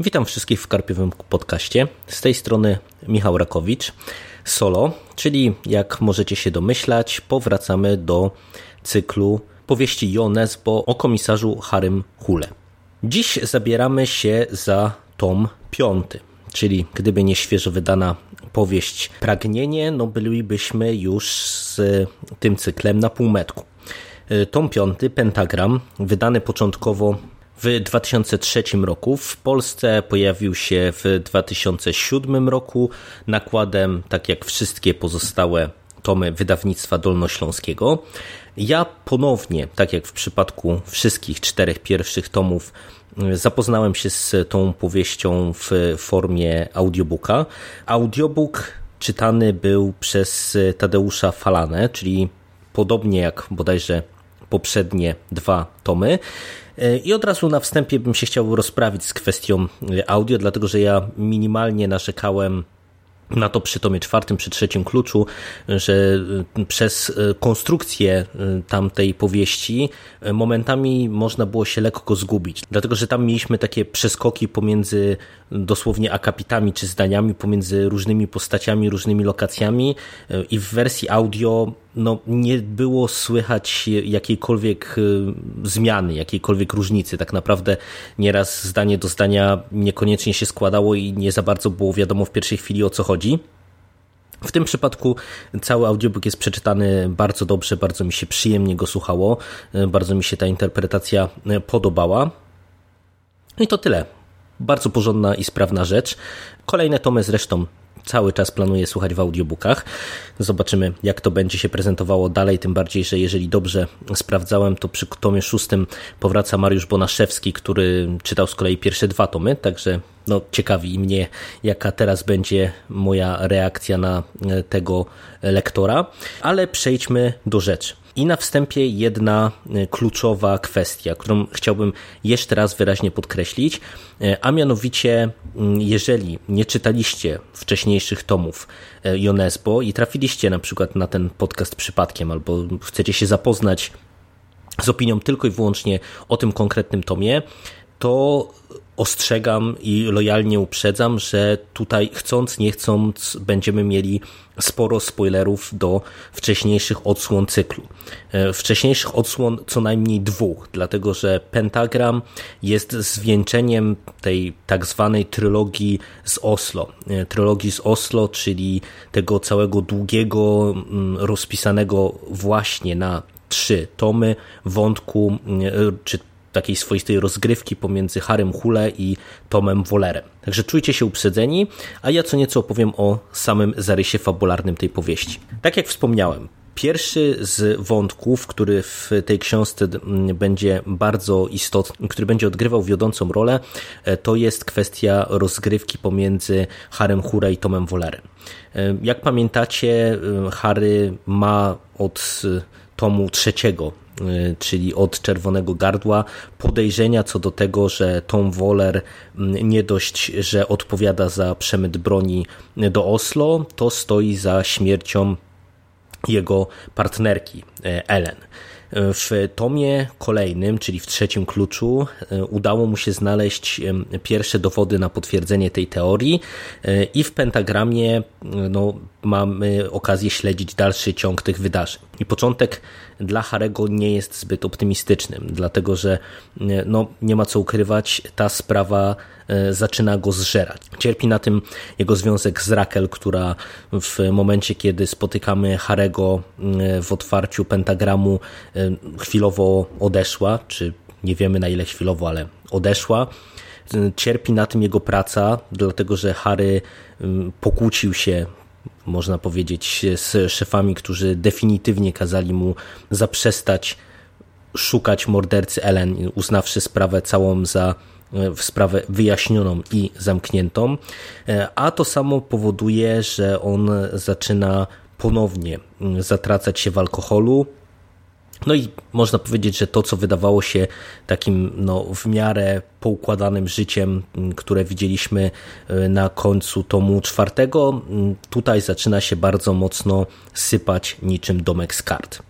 Witam wszystkich w Karpiowym Podcaście. Z tej strony Michał Rakowicz, solo, czyli jak możecie się domyślać, powracamy do cyklu powieści Jonesbo o komisarzu Harym Hule. Dziś zabieramy się za tom piąty, czyli gdyby nie świeżo wydana powieść Pragnienie, no bylibyśmy już z tym cyklem na półmetku. Tom piąty, Pentagram, wydany początkowo w 2003 roku. W Polsce pojawił się w 2007 roku nakładem, tak jak wszystkie pozostałe tomy wydawnictwa dolnośląskiego. Ja ponownie, tak jak w przypadku wszystkich czterech pierwszych tomów, zapoznałem się z tą powieścią w formie audiobooka. Audiobook czytany był przez Tadeusza Falanę, czyli podobnie jak bodajże poprzednie dwa tomy. I od razu na wstępie bym się chciał rozprawić z kwestią audio, dlatego że ja minimalnie narzekałem na to przy tomie czwartym, przy trzecim kluczu, że y, przez y, konstrukcję y, tamtej powieści momentami można było się lekko zgubić, dlatego że tam mieliśmy takie przeskoki pomiędzy dosłownie akapitami czy zdaniami, pomiędzy różnymi postaciami, różnymi lokacjami i w wersji audio no, nie było słychać jakiejkolwiek zmiany, jakiejkolwiek różnicy. Tak naprawdę nieraz zdanie do zdania niekoniecznie się składało i nie za bardzo było wiadomo w pierwszej chwili o co chodzi. W tym przypadku cały audiobook jest przeczytany bardzo dobrze, bardzo mi się przyjemnie go słuchało, bardzo mi się ta interpretacja podobała. I to tyle. Bardzo porządna i sprawna rzecz. Kolejne tomy zresztą cały czas planuję słuchać w audiobookach. Zobaczymy, jak to będzie się prezentowało dalej, tym bardziej, że jeżeli dobrze sprawdzałem, to przy tomie szóstym powraca Mariusz Bonaszewski, który czytał z kolei pierwsze dwa tomy, także no, ciekawi mnie, jaka teraz będzie moja reakcja na e, tego lektora. Ale przejdźmy do rzeczy. I na wstępie jedna e, kluczowa kwestia, którą chciałbym jeszcze raz wyraźnie podkreślić, e, a mianowicie, mm, jeżeli nie czytaliście wcześniejszych tomów Jonesbo i trafiliście na przykład na ten podcast przypadkiem, albo chcecie się zapoznać z opinią tylko i wyłącznie o tym konkretnym tomie, to ostrzegam i lojalnie uprzedzam, że tutaj chcąc, nie chcąc będziemy mieli sporo spoilerów do wcześniejszych odsłon cyklu. E, wcześniejszych odsłon co najmniej dwóch, dlatego że Pentagram jest zwieńczeniem tej tak zwanej trylogii z Oslo. E, trylogii z Oslo, czyli tego całego długiego, mm, rozpisanego właśnie na trzy tomy wątku, e, czy takiej swoistej rozgrywki pomiędzy Harem Hule i Tomem Wollerem. Także czujcie się uprzedzeni, a ja co nieco opowiem o samym zarysie fabularnym tej powieści. Tak jak wspomniałem, Pierwszy z wątków, który w tej książce będzie bardzo istotny, który będzie odgrywał wiodącą rolę, e, to jest kwestia rozgrywki pomiędzy Harem Hura i Tomem Wollerem. E, jak pamiętacie, e, Harry ma od tomu trzeciego czyli od Czerwonego Gardła, podejrzenia co do tego, że Tom Woller mm, nie dość, że odpowiada za przemyt broni do Oslo, to stoi za śmiercią jego partnerki y, Ellen. W tomie kolejnym, czyli w trzecim kluczu, e, udało mu się znaleźć pierwsze dowody na potwierdzenie tej teorii i w pentagramie no, mamy okazję śledzić dalszy ciąg tych wydarzeń. I początek dla Harego nie jest zbyt optymistycznym, dlatego że no, nie ma co ukrywać, ta sprawa E, zaczyna go zżerać. Cierpi na tym jego związek z Rakel, która w momencie, kiedy spotykamy Harego e, w otwarciu pentagramu, e, chwilowo odeszła, czy nie wiemy na ile chwilowo, ale odeszła. Cierpi na tym jego praca, dlatego że Harry pokłócił się można powiedzieć, z szefami, którzy definitywnie kazali mu zaprzestać szukać mordercy Ellen, uznawszy sprawę całą za w sprawę wyjaśnioną i zamkniętą, e, a to samo powoduje, że on zaczyna ponownie zatracać się w alkoholu, No i można powiedzieć, że to, co wydawało się takim no, w miarę poukładanym życiem, które widzieliśmy e, na końcu tomu czwartego, tutaj zaczyna się bardzo mocno sypać niczym domek z kart.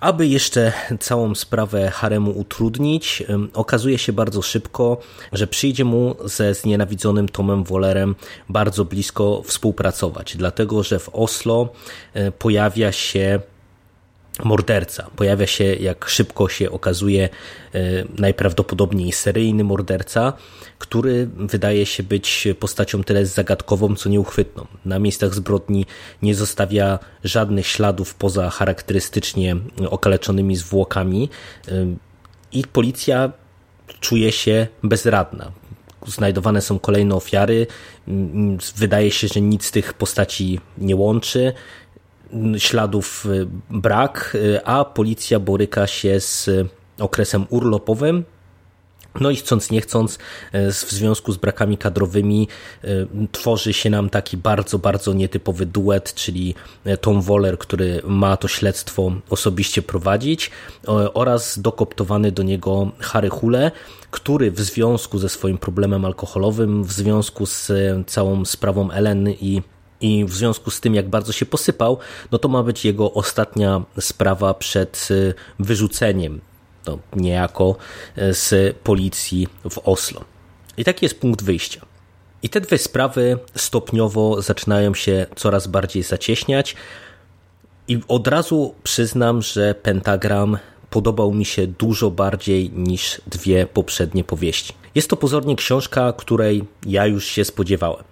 Aby jeszcze całą sprawę haremu utrudnić, okazuje się bardzo szybko, że przyjdzie mu ze znienawidzonym Tomem Wollerem bardzo blisko współpracować, dlatego że w Oslo e, pojawia się morderca. Pojawia się, jak szybko się okazuje, e, najprawdopodobniej seryjny morderca, który wydaje się być postacią tyle zagadkową, co nieuchwytną. Na miejscach zbrodni nie zostawia żadnych śladów poza charakterystycznie okaleczonymi zwłokami e, i policja czuje się bezradna. Znajdowane są kolejne ofiary. Wydaje się, że nic tych postaci nie łączy śladów y, brak, y, a policja boryka się z okresem urlopowym, no i chcąc nie chcąc, y, w związku z brakami kadrowymi tworzy się nam taki bardzo, bardzo nietypowy duet, czyli Tom Waller, który ma to śledztwo osobiście prowadzić oraz dokoptowany do niego Harry Hule, który w związku ze swoim problemem alkoholowym, w związku z całą sprawą Ellen i i w związku z tym, jak bardzo się posypał, no to ma być jego ostatnia sprawa przed y, wyrzuceniem no, niejako y, z policji w Oslo. I taki jest punkt wyjścia. I te dwie sprawy stopniowo zaczynają się coraz bardziej zacieśniać. I od razu przyznam, że Pentagram podobał mi się dużo bardziej niż dwie poprzednie powieści. Jest to pozornie książka, której ja już się spodziewałem,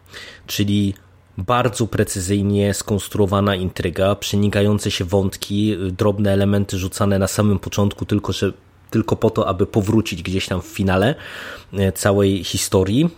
czyli bardzo precyzyjnie skonstruowana intryga, przenikające się wątki, drobne elementy rzucane na samym początku, tylko że tylko po to, aby powrócić gdzieś tam w finale e, całej historii.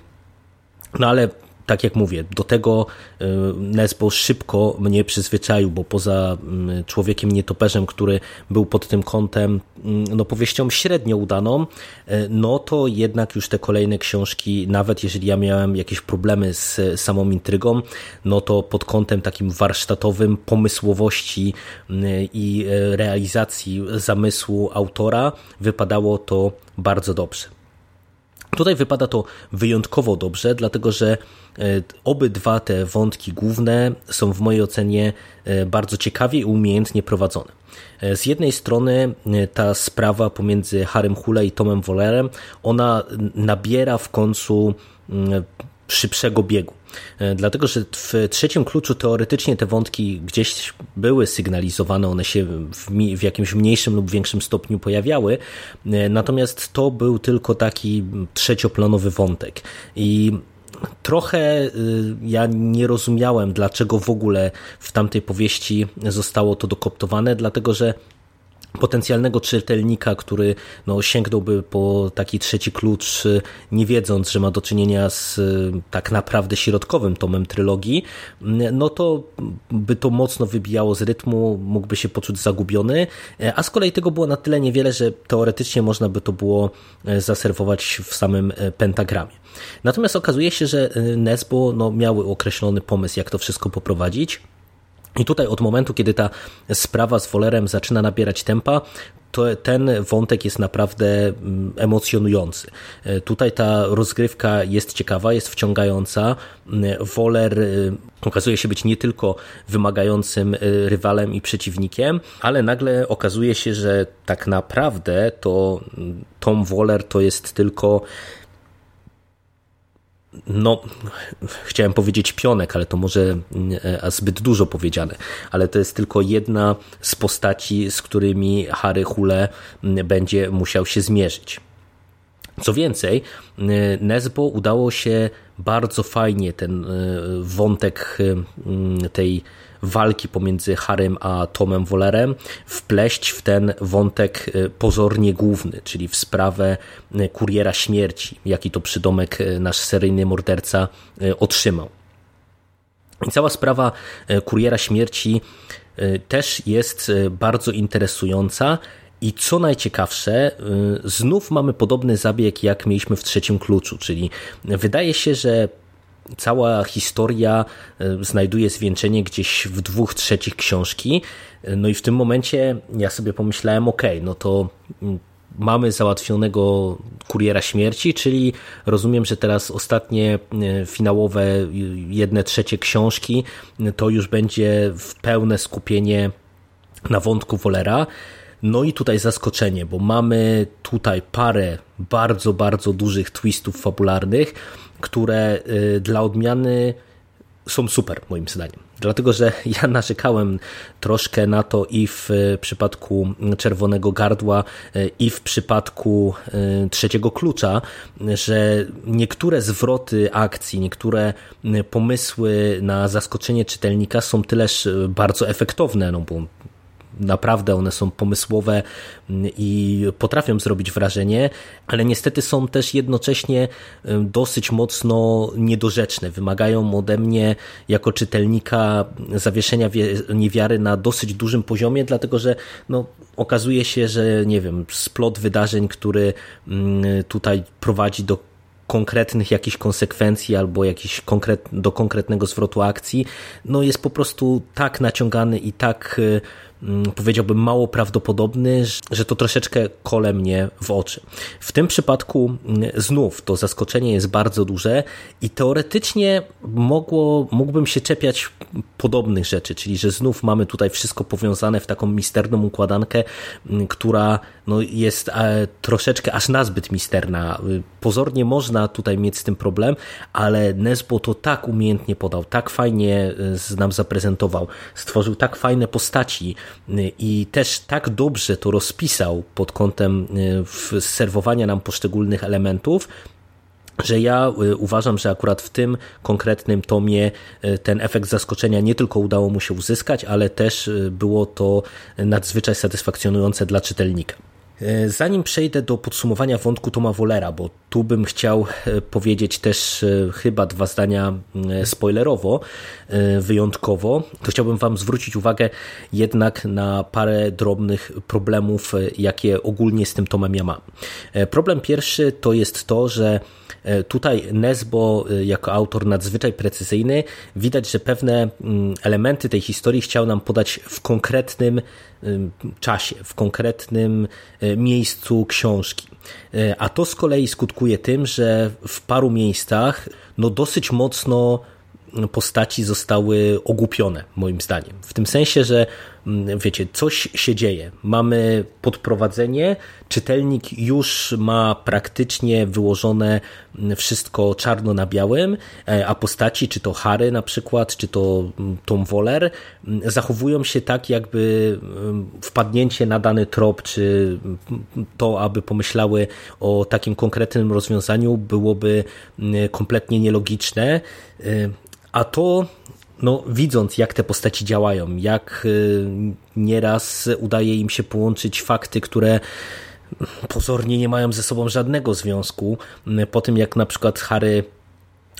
No ale tak jak mówię, do tego y, Nesbo szybko mnie przyzwyczaił, bo poza mm, człowiekiem nietoperzem, który był pod tym kątem mm, no, powieścią średnio udaną, y, no to jednak już te kolejne książki, nawet jeżeli ja miałem jakieś problemy z samą intrygą, no to pod kątem takim warsztatowym, pomysłowości y, i realizacji zamysłu autora wypadało to bardzo dobrze. Tutaj wypada to wyjątkowo dobrze, dlatego że e, obydwa te wątki główne są w mojej ocenie e, bardzo ciekawie i umiejętnie prowadzone. E, z jednej strony ta sprawa pomiędzy Harem Hule i Tomem Wollerem, ona nabiera w końcu mm, szybszego biegu. E, dlatego, że w trzecim kluczu teoretycznie te wątki gdzieś były sygnalizowane, one się w, w jakimś mniejszym lub większym stopniu pojawiały, e, natomiast to był tylko taki trzecioplanowy wątek. I trochę y, ja nie rozumiałem, dlaczego w ogóle w tamtej powieści zostało to dokoptowane, dlatego że potencjalnego czytelnika, który no, sięgnąłby po taki trzeci klucz, nie wiedząc, że ma do czynienia z y, tak naprawdę środkowym tomem trylogii, y, no to by to mocno wybijało z rytmu, mógłby się poczuć zagubiony, a z kolei tego było na tyle niewiele, że teoretycznie można by to było zaserwować w samym pentagramie. Natomiast okazuje się, że Nesbo no, miały określony pomysł, jak to wszystko poprowadzić. I tutaj od momentu, kiedy ta sprawa z Wolerem zaczyna nabierać tempa, to ten wątek jest naprawdę mm, emocjonujący. E, tutaj ta rozgrywka jest ciekawa, jest wciągająca. Woler mm, okazuje się być nie tylko wymagającym e, rywalem i przeciwnikiem, ale nagle okazuje się, że tak naprawdę to mm, Tom Woller to jest tylko no, chciałem powiedzieć pionek, ale to może e, zbyt dużo powiedziane, ale to jest tylko jedna z postaci, z którymi Harry Hule będzie musiał się zmierzyć. Co więcej, Nesbo udało się bardzo fajnie ten e, wątek tej walki pomiędzy Harem a Tomem Wollerem wpleść w ten wątek e, pozornie główny, czyli w sprawę e, kuriera śmierci, jaki to przydomek e, nasz seryjny morderca otrzymał. I cała sprawa kuriera śmierci też jest bardzo interesująca i co najciekawsze, znów mamy podobny zabieg, jak mieliśmy w trzecim kluczu, czyli wydaje się, że cała historia znajduje zwieńczenie gdzieś w dwóch trzecich książki. No i w tym momencie ja sobie pomyślałem, ok, no to mm, mamy załatwionego kuriera śmierci, czyli rozumiem, że teraz ostatnie e, finałowe jedne trzecie książki to już będzie w pełne skupienie na wątku Wolera. No i tutaj zaskoczenie, bo mamy tutaj parę bardzo, bardzo dużych twistów fabularnych, które e, dla odmiany są super moim zdaniem. Dlatego, że ja narzekałem troszkę na to i w przypadku Czerwonego Gardła, i w przypadku trzeciego klucza, że niektóre zwroty akcji, niektóre pomysły na zaskoczenie czytelnika są tyleż bardzo efektowne, no bo naprawdę one są pomysłowe i potrafią zrobić wrażenie, ale niestety są też jednocześnie dosyć mocno niedorzeczne. Wymagają ode mnie jako czytelnika zawieszenia niewiary na dosyć dużym poziomie, dlatego że no, okazuje się, że nie wiem, splot wydarzeń, który tutaj prowadzi do konkretnych jakichś konsekwencji albo jakiś konkret, do konkretnego zwrotu akcji, no jest po prostu tak naciągany i tak Mm, powiedziałbym mało prawdopodobny, że to troszeczkę kole mnie w oczy. W tym przypadku mm, znów to zaskoczenie jest bardzo duże i teoretycznie mogło, mógłbym się czepiać podobnych rzeczy, czyli że znów mamy tutaj wszystko powiązane w taką misterną układankę, mm, która no, jest e, troszeczkę aż nazbyt misterna. Pozornie można tutaj mieć z tym problem, ale Nesbo to tak umiejętnie podał, tak fajnie e, nam zaprezentował, stworzył tak fajne postaci, i też tak dobrze to rozpisał pod kątem y, serwowania nam poszczególnych elementów, że ja y, uważam, że akurat w tym konkretnym tomie y, ten efekt zaskoczenia nie tylko udało mu się uzyskać, ale też było to nadzwyczaj satysfakcjonujące dla czytelnika. E, zanim przejdę do podsumowania wątku Toma Wolera, bo tu bym chciał e, powiedzieć też e, chyba dwa zdania spoilerowo, wyjątkowo, to chciałbym Wam zwrócić uwagę jednak na parę drobnych problemów, jakie ogólnie z tym tomem ja mam. Problem pierwszy to jest to, że Tutaj Nesbo jako autor nadzwyczaj precyzyjny, widać, że pewne mm, elementy tej historii chciał nam podać w konkretnym czasie, w konkretnym miejscu książki. E, a to z kolei skutkuje tym, że w paru miejscach no dosyć mocno postaci zostały ogłupione, moim zdaniem. W tym sensie, że wiecie, coś się dzieje. Mamy podprowadzenie, czytelnik już ma praktycznie wyłożone mm, wszystko czarno na białym, e, a postaci, czy to Harry na przykład, czy to mm, Tom Waller, zachowują się tak, jakby wpadnięcie na dany trop, czy to, aby pomyślały o takim konkretnym rozwiązaniu, byłoby kompletnie nielogiczne e, a to, no, widząc jak te postaci działają, jak y, nieraz udaje im się połączyć fakty, które pozornie nie mają ze sobą żadnego związku, y, po tym jak na przykład Harry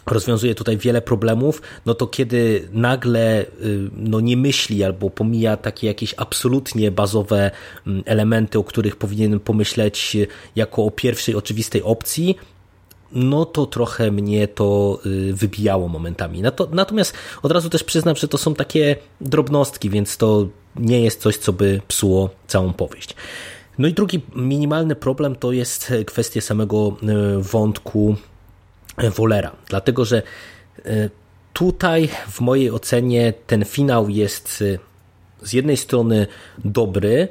rozwiązuje tutaj wiele problemów, no to kiedy nagle y, no nie myśli albo pomija takie jakieś absolutnie bazowe elementy, o których powinien pomyśleć jako o pierwszej oczywistej opcji, no to trochę mnie to y, wybijało momentami. Natomiast od razu też przyznam, że to są takie drobnostki, więc to nie jest coś, co by psuło całą powieść. No i drugi minimalny problem to jest kwestia samego y, wątku Wolera, dlatego że y, tutaj w mojej ocenie ten finał jest z jednej strony dobry,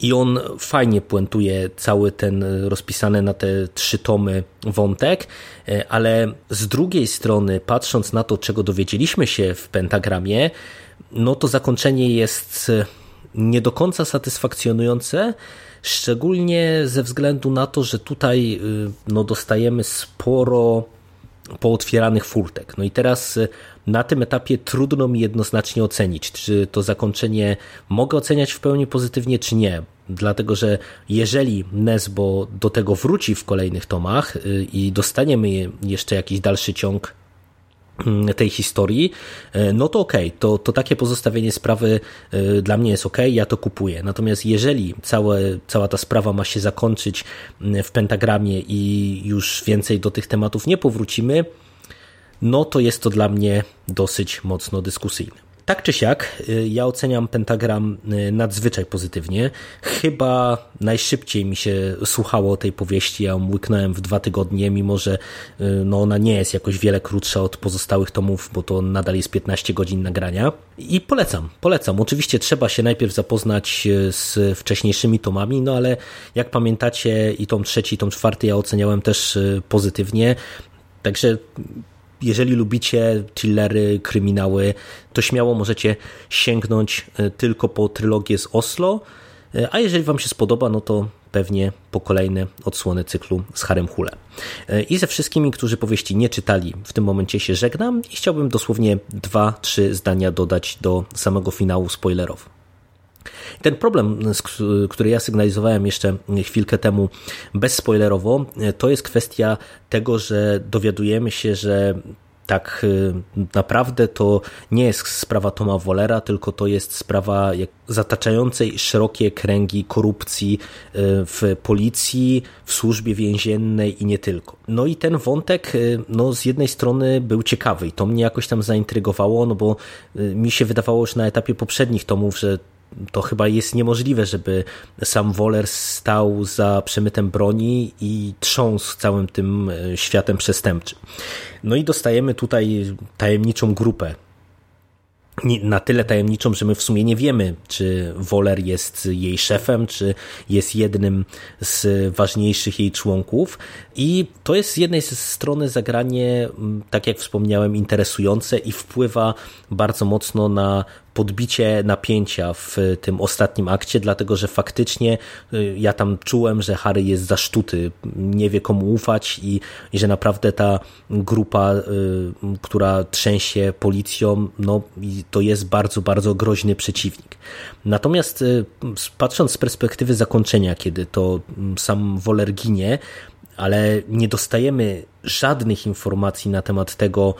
i on fajnie puentuje cały ten rozpisany na te trzy tomy wątek, ale z drugiej strony, patrząc na to, czego dowiedzieliśmy się w pentagramie, no to zakończenie jest nie do końca satysfakcjonujące, szczególnie ze względu na to, że tutaj no, dostajemy sporo pootwieranych furtek. No i teraz y, na tym etapie trudno mi jednoznacznie ocenić, czy to zakończenie mogę oceniać w pełni pozytywnie, czy nie. Dlatego, że jeżeli Nesbo do tego wróci w kolejnych tomach y, i dostaniemy jeszcze jakiś dalszy ciąg tej historii, e, no to okej, okay, to, to takie pozostawienie sprawy e, dla mnie jest ok, ja to kupuję. Natomiast jeżeli całe, cała ta sprawa ma się zakończyć mm, w pentagramie i już więcej do tych tematów nie powrócimy, no to jest to dla mnie dosyć mocno dyskusyjne. Tak czy siak, y, ja oceniam Pentagram y, nadzwyczaj pozytywnie. Chyba najszybciej mi się słuchało tej powieści. Ja ją w dwa tygodnie, mimo że y, no ona nie jest jakoś wiele krótsza od pozostałych tomów, bo to nadal jest 15 godzin nagrania. I polecam, polecam. Oczywiście trzeba się najpierw zapoznać z wcześniejszymi tomami, no ale jak pamiętacie i tom trzeci, i tom czwarty ja oceniałem też pozytywnie. Także jeżeli lubicie thrillery, kryminały, to śmiało możecie sięgnąć e, tylko po trylogię z Oslo, e, a jeżeli Wam się spodoba, no to pewnie po kolejne odsłony cyklu z Harem Hule. E, I ze wszystkimi, którzy powieści nie czytali, w tym momencie się żegnam i chciałbym dosłownie dwa, trzy zdania dodać do samego finału spoilerów. Ten problem, który ja sygnalizowałem jeszcze chwilkę temu bezspoilerowo, to jest kwestia tego, że dowiadujemy się, że tak y, naprawdę to nie jest sprawa Toma Wollera, tylko to jest sprawa zataczającej szerokie kręgi korupcji y, w policji, w służbie więziennej i nie tylko. No i ten wątek y, no, z jednej strony był ciekawy i to mnie jakoś tam zaintrygowało, no bo mi się wydawało już na etapie poprzednich tomów, że to chyba jest niemożliwe, żeby sam Woller stał za przemytem broni i trząsł całym tym e, światem przestępczym. No i dostajemy tutaj tajemniczą grupę na tyle tajemniczą, że my w sumie nie wiemy, czy Woller jest jej szefem, czy jest jednym z ważniejszych jej członków. I to jest z jednej strony zagranie, tak jak wspomniałem, interesujące i wpływa bardzo mocno na podbicie napięcia w tym ostatnim akcie, dlatego że faktycznie y, ja tam czułem, że Harry jest zasztuty, nie wie komu ufać i, i że naprawdę ta grupa, y, która trzęsie policją, no to jest bardzo, bardzo groźny przeciwnik. Natomiast y, patrząc z perspektywy zakończenia, kiedy to mm, sam Woler ginie, ale nie dostajemy żadnych informacji na temat tego,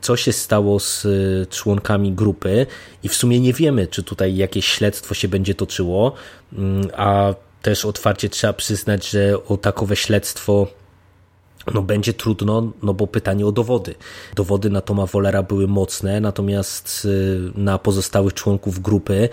co się stało z y, członkami grupy i w sumie nie wiemy, czy tutaj jakieś śledztwo się będzie toczyło, a też otwarcie trzeba przyznać, że o takowe śledztwo no będzie trudno, no bo pytanie o dowody. Dowody na Toma Wollera były mocne, natomiast y, na pozostałych członków grupy,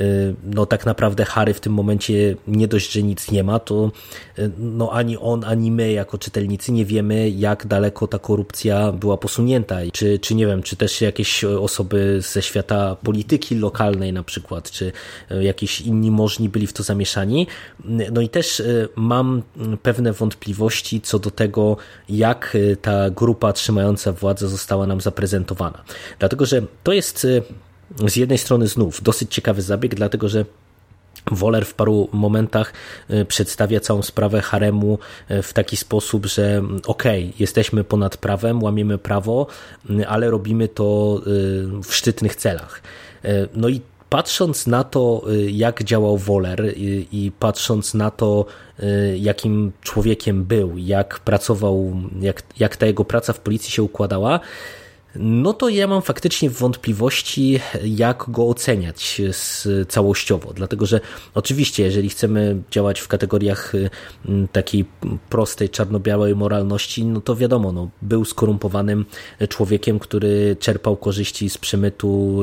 y, no tak naprawdę Harry w tym momencie nie dość, że nic nie ma, to y, no ani on, ani my jako czytelnicy nie wiemy, jak daleko ta korupcja była posunięta. Czy, czy nie wiem, czy też jakieś osoby ze świata polityki lokalnej na przykład, czy jakieś inni możni byli w to zamieszani. No i też mam pewne wątpliwości co do tego, jak y, ta grupa trzymająca władzę została nam zaprezentowana. Dlatego, że to jest y, z jednej strony znów dosyć ciekawy zabieg, dlatego że Woler w paru momentach y, przedstawia całą sprawę haremu w taki sposób, że okej, okay, jesteśmy ponad prawem, łamiemy prawo, ale robimy to w szczytnych celach. No i patrząc na to, y, jak działał Woler i, i, patrząc na to, y, jakim człowiekiem był, jak pracował, jak, jak ta jego praca w policji się układała, no to ja mam faktycznie wątpliwości, jak go oceniać całościowo. Dlatego, że oczywiście, jeżeli chcemy działać w kategoriach y, takiej prostej, czarno-białej moralności, no to wiadomo, no, był skorumpowanym człowiekiem, który czerpał korzyści z przemytu,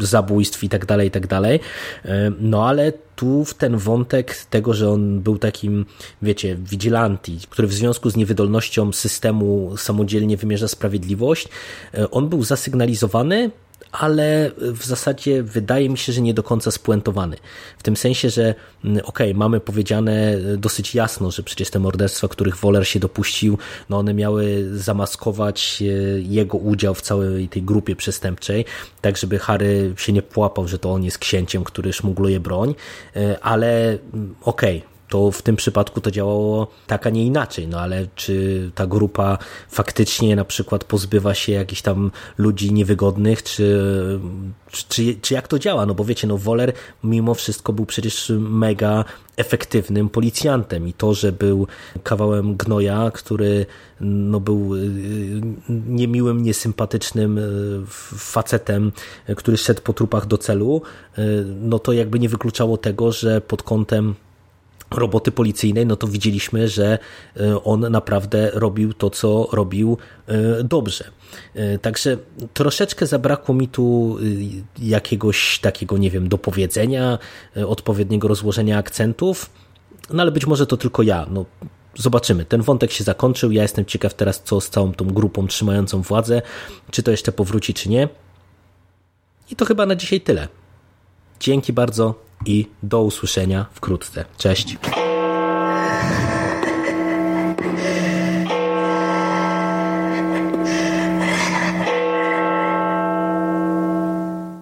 zabójstw i tak dalej, i tak dalej. E, no ale tu w ten wątek tego, że on był takim, wiecie, vigilanti, który w związku z niewydolnością systemu samodzielnie wymierza sprawiedliwość, e, on był zasygnalizowany, ale w zasadzie wydaje mi się, że nie do końca spuentowany. W tym sensie, że mm, okej, okay, mamy powiedziane dosyć jasno, że przecież te morderstwa, których Woler się dopuścił, no one miały zamaskować e, jego udział w całej tej grupie przestępczej, tak żeby Harry się nie płapał, że to on jest księciem, który szmugluje broń, e, ale mm, okej, okay, to w tym przypadku to działało tak, a nie inaczej. No ale czy ta grupa faktycznie na przykład pozbywa się jakichś tam ludzi niewygodnych, czy, czy, czy jak to działa? No bo wiecie, no Woler mimo wszystko był przecież mega efektywnym policjantem i to, że był kawałem gnoja, który no, był y, niemiłym, niesympatycznym y, facetem, który szedł po trupach do celu, y, no to jakby nie wykluczało tego, że pod kątem roboty policyjnej, no to widzieliśmy, że on naprawdę robił to, co robił dobrze. Także troszeczkę zabrakło mi tu jakiegoś takiego, nie wiem, dopowiedzenia, odpowiedniego rozłożenia akcentów, no ale być może to tylko ja. No, zobaczymy. Ten wątek się zakończył. Ja jestem ciekaw teraz, co z całą tą grupą trzymającą władzę. Czy to jeszcze powróci, czy nie. I to chyba na dzisiaj tyle. Dzięki bardzo i do usłyszenia wkrótce. Cześć.